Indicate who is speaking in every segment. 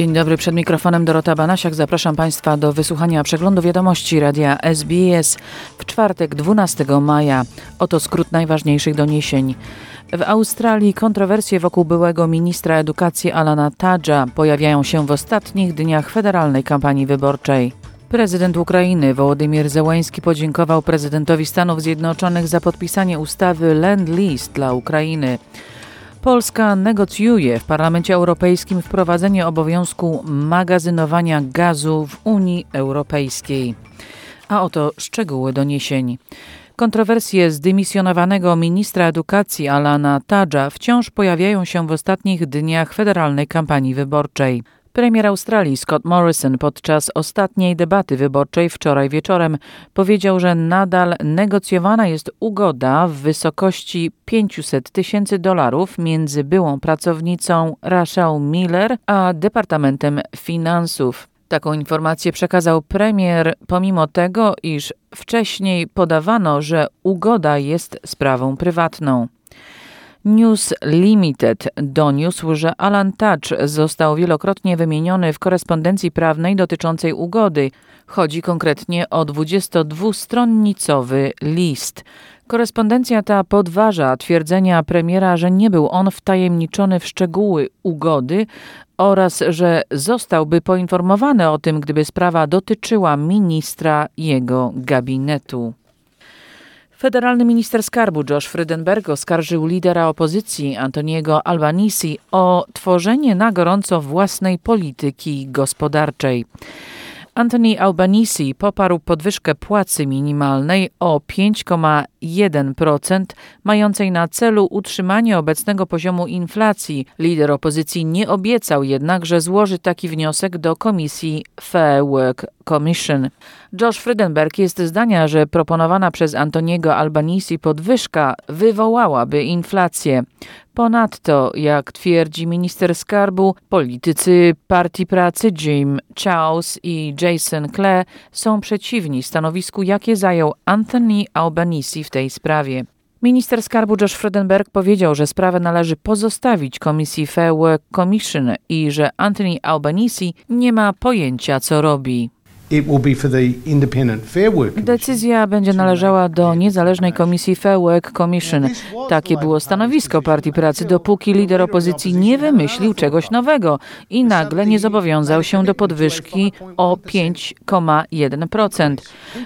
Speaker 1: Dzień dobry, przed mikrofonem Dorota Banasiak. Zapraszam Państwa do wysłuchania przeglądu wiadomości radia SBS w czwartek 12 maja. Oto skrót najważniejszych doniesień. W Australii kontrowersje wokół byłego ministra edukacji Alana Tadża pojawiają się w ostatnich dniach federalnej kampanii wyborczej. Prezydent Ukrainy Wołodymyr Zełański podziękował prezydentowi Stanów Zjednoczonych za podpisanie ustawy Land Lease dla Ukrainy. Polska negocjuje w Parlamencie Europejskim wprowadzenie obowiązku magazynowania gazu w Unii Europejskiej. A oto szczegóły doniesień. Kontrowersje zdymisjonowanego ministra edukacji Alana Tadża wciąż pojawiają się w ostatnich dniach federalnej kampanii wyborczej. Premier Australii Scott Morrison podczas ostatniej debaty wyborczej wczoraj wieczorem powiedział, że nadal negocjowana jest ugoda w wysokości 500 tysięcy dolarów między byłą pracownicą Rachel Miller a Departamentem Finansów. Taką informację przekazał premier, pomimo tego, iż wcześniej podawano, że ugoda jest sprawą prywatną. News Limited doniósł, że Alan Touch został wielokrotnie wymieniony w korespondencji prawnej dotyczącej ugody. Chodzi konkretnie o 22-stronnicowy list. Korespondencja ta podważa twierdzenia premiera, że nie był on wtajemniczony w szczegóły ugody oraz że zostałby poinformowany o tym, gdyby sprawa dotyczyła ministra jego gabinetu. Federalny minister skarbu Josh Frydenberg oskarżył lidera opozycji Antoniego Albanisi o tworzenie na gorąco własnej polityki gospodarczej. Anthony Albanese poparł podwyżkę płacy minimalnej o 5,1%, mającej na celu utrzymanie obecnego poziomu inflacji. Lider opozycji nie obiecał jednak, że złoży taki wniosek do komisji Fair Work Commission. Josh Frydenberg jest zdania, że proponowana przez Antoniego Albanese podwyżka wywołałaby inflację. Ponadto, jak twierdzi minister skarbu, politycy Partii Pracy Jim Charles i Jason Clare są przeciwni stanowisku, jakie zajął Anthony Albanese w tej sprawie. Minister skarbu Josh Frydenberg powiedział, że sprawę należy pozostawić komisji Fair Work Commission i że Anthony Albanese nie ma pojęcia, co robi. Decyzja będzie należała do niezależnej komisji Fair Work Commission. Takie było stanowisko Partii Pracy, dopóki lider opozycji nie wymyślił czegoś nowego i nagle nie zobowiązał się do podwyżki o 5,1%.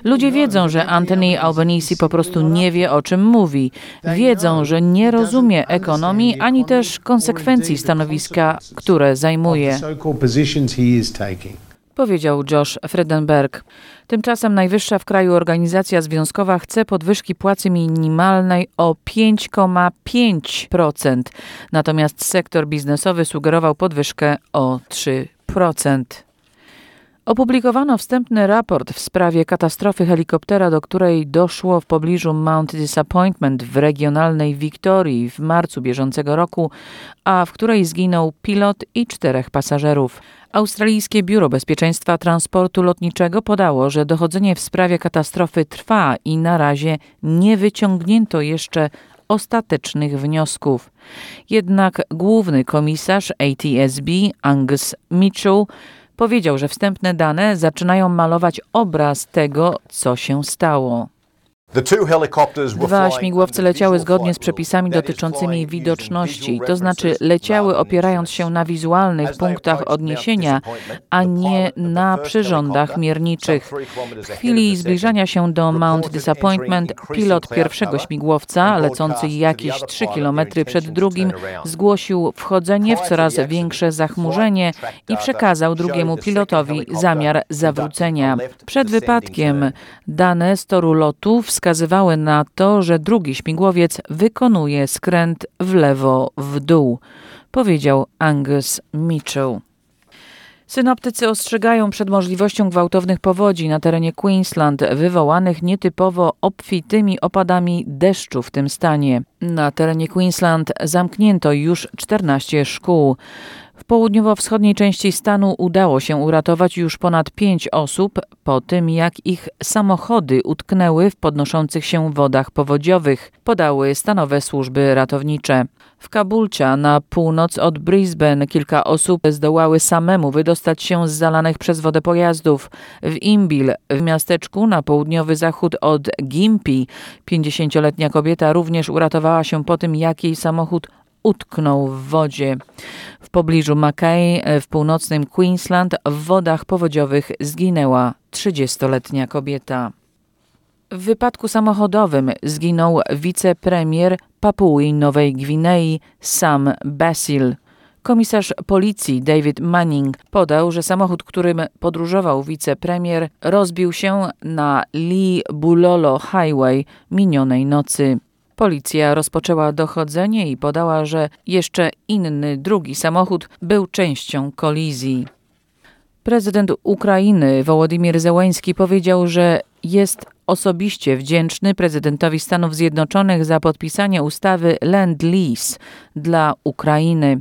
Speaker 1: Ludzie wiedzą, że Anthony Albanese po prostu nie wie, o czym mówi. Wiedzą, że nie rozumie ekonomii ani też konsekwencji stanowiska, które zajmuje powiedział Josh Fredenberg. Tymczasem najwyższa w kraju organizacja związkowa chce podwyżki płacy minimalnej o 5,5%, natomiast sektor biznesowy sugerował podwyżkę o 3%. Opublikowano wstępny raport w sprawie katastrofy helikoptera, do której doszło w pobliżu Mount Disappointment w regionalnej Wiktorii w marcu bieżącego roku, a w której zginął pilot i czterech pasażerów. Australijskie Biuro Bezpieczeństwa Transportu Lotniczego podało, że dochodzenie w sprawie katastrofy trwa i na razie nie wyciągnięto jeszcze ostatecznych wniosków. Jednak główny komisarz ATSB Angus Mitchell powiedział, że wstępne dane zaczynają malować obraz tego, co się stało. Dwa śmigłowce leciały zgodnie z przepisami dotyczącymi widoczności, to znaczy leciały opierając się na wizualnych punktach odniesienia, a nie na przyrządach mierniczych. W chwili zbliżania się do Mount Disappointment, pilot pierwszego śmigłowca, lecący jakieś 3 km przed drugim, zgłosił wchodzenie w coraz większe zachmurzenie i przekazał drugiemu pilotowi zamiar zawrócenia. Przed wypadkiem dane z toru lotu wskazują, wskazywały na to, że drugi śmigłowiec wykonuje skręt w lewo w dół, powiedział Angus Mitchell. Synoptycy ostrzegają przed możliwością gwałtownych powodzi na terenie Queensland, wywołanych nietypowo obfitymi opadami deszczu w tym stanie. Na terenie Queensland zamknięto już 14 szkół. W południowo-wschodniej części stanu udało się uratować już ponad pięć osób po tym, jak ich samochody utknęły w podnoszących się wodach powodziowych, podały stanowe służby ratownicze. W Kabulcia na północ od Brisbane kilka osób zdołały samemu wydostać się z zalanych przez wodę pojazdów. W Imbil, w miasteczku na południowy zachód od Gympie, 50-letnia kobieta również uratowała się po tym, jak jej samochód utknął w wodzie. W pobliżu Mackay w północnym Queensland w wodach powodziowych zginęła 30-letnia kobieta. W wypadku samochodowym zginął wicepremier Papui Nowej Gwinei Sam Basil. Komisarz policji David Manning podał, że samochód, którym podróżował wicepremier, rozbił się na Lee Bulolo Highway minionej nocy. Policja rozpoczęła dochodzenie i podała, że jeszcze inny, drugi samochód był częścią kolizji. Prezydent Ukrainy Wołodymyr Zełański powiedział, że jest osobiście wdzięczny prezydentowi Stanów Zjednoczonych za podpisanie ustawy Land Lease dla Ukrainy.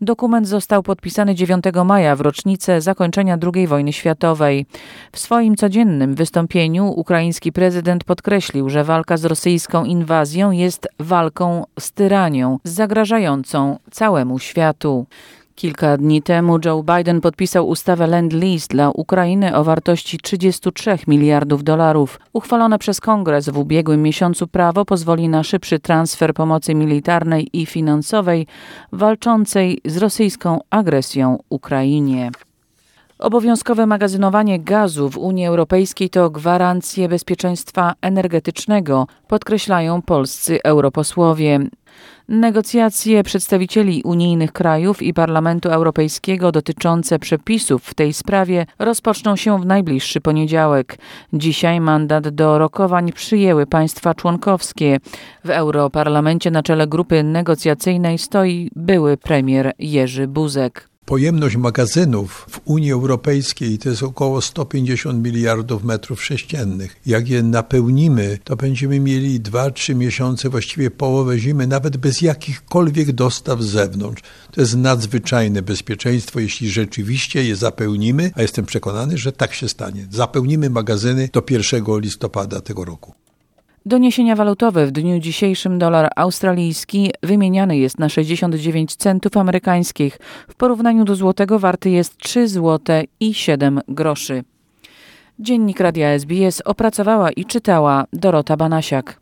Speaker 1: Dokument został podpisany 9 maja w rocznicę zakończenia II wojny światowej. W swoim codziennym wystąpieniu ukraiński prezydent podkreślił, że walka z rosyjską inwazją jest walką z tyranią zagrażającą całemu światu. Kilka dni temu Joe Biden podpisał ustawę Land-Lease dla Ukrainy o wartości 33 miliardów dolarów. Uchwalone przez Kongres w ubiegłym miesiącu prawo pozwoli na szybszy transfer pomocy militarnej i finansowej walczącej z rosyjską agresją Ukrainie. Obowiązkowe magazynowanie gazu w Unii Europejskiej to gwarancje bezpieczeństwa energetycznego, podkreślają polscy europosłowie. Negocjacje przedstawicieli unijnych krajów i Parlamentu Europejskiego dotyczące przepisów w tej sprawie rozpoczną się w najbliższy poniedziałek. Dzisiaj mandat do rokowań przyjęły państwa członkowskie. W Europarlamencie na czele grupy negocjacyjnej stoi były premier Jerzy Buzek.
Speaker 2: Pojemność magazynów w Unii Europejskiej to jest około 150 miliardów metrów sześciennych. Jak je napełnimy, to będziemy mieli 2-3 miesiące, właściwie połowę zimy, nawet bez jakichkolwiek dostaw z zewnątrz. To jest nadzwyczajne bezpieczeństwo, jeśli rzeczywiście je zapełnimy, a jestem przekonany, że tak się stanie. Zapełnimy magazyny do 1 listopada tego roku.
Speaker 1: Doniesienia walutowe w dniu dzisiejszym dolar australijski wymieniany jest na 69 centów amerykańskich. W porównaniu do złotego warty jest 3 zł i 7 groszy. Dziennik Radia SBS opracowała i czytała Dorota Banasiak.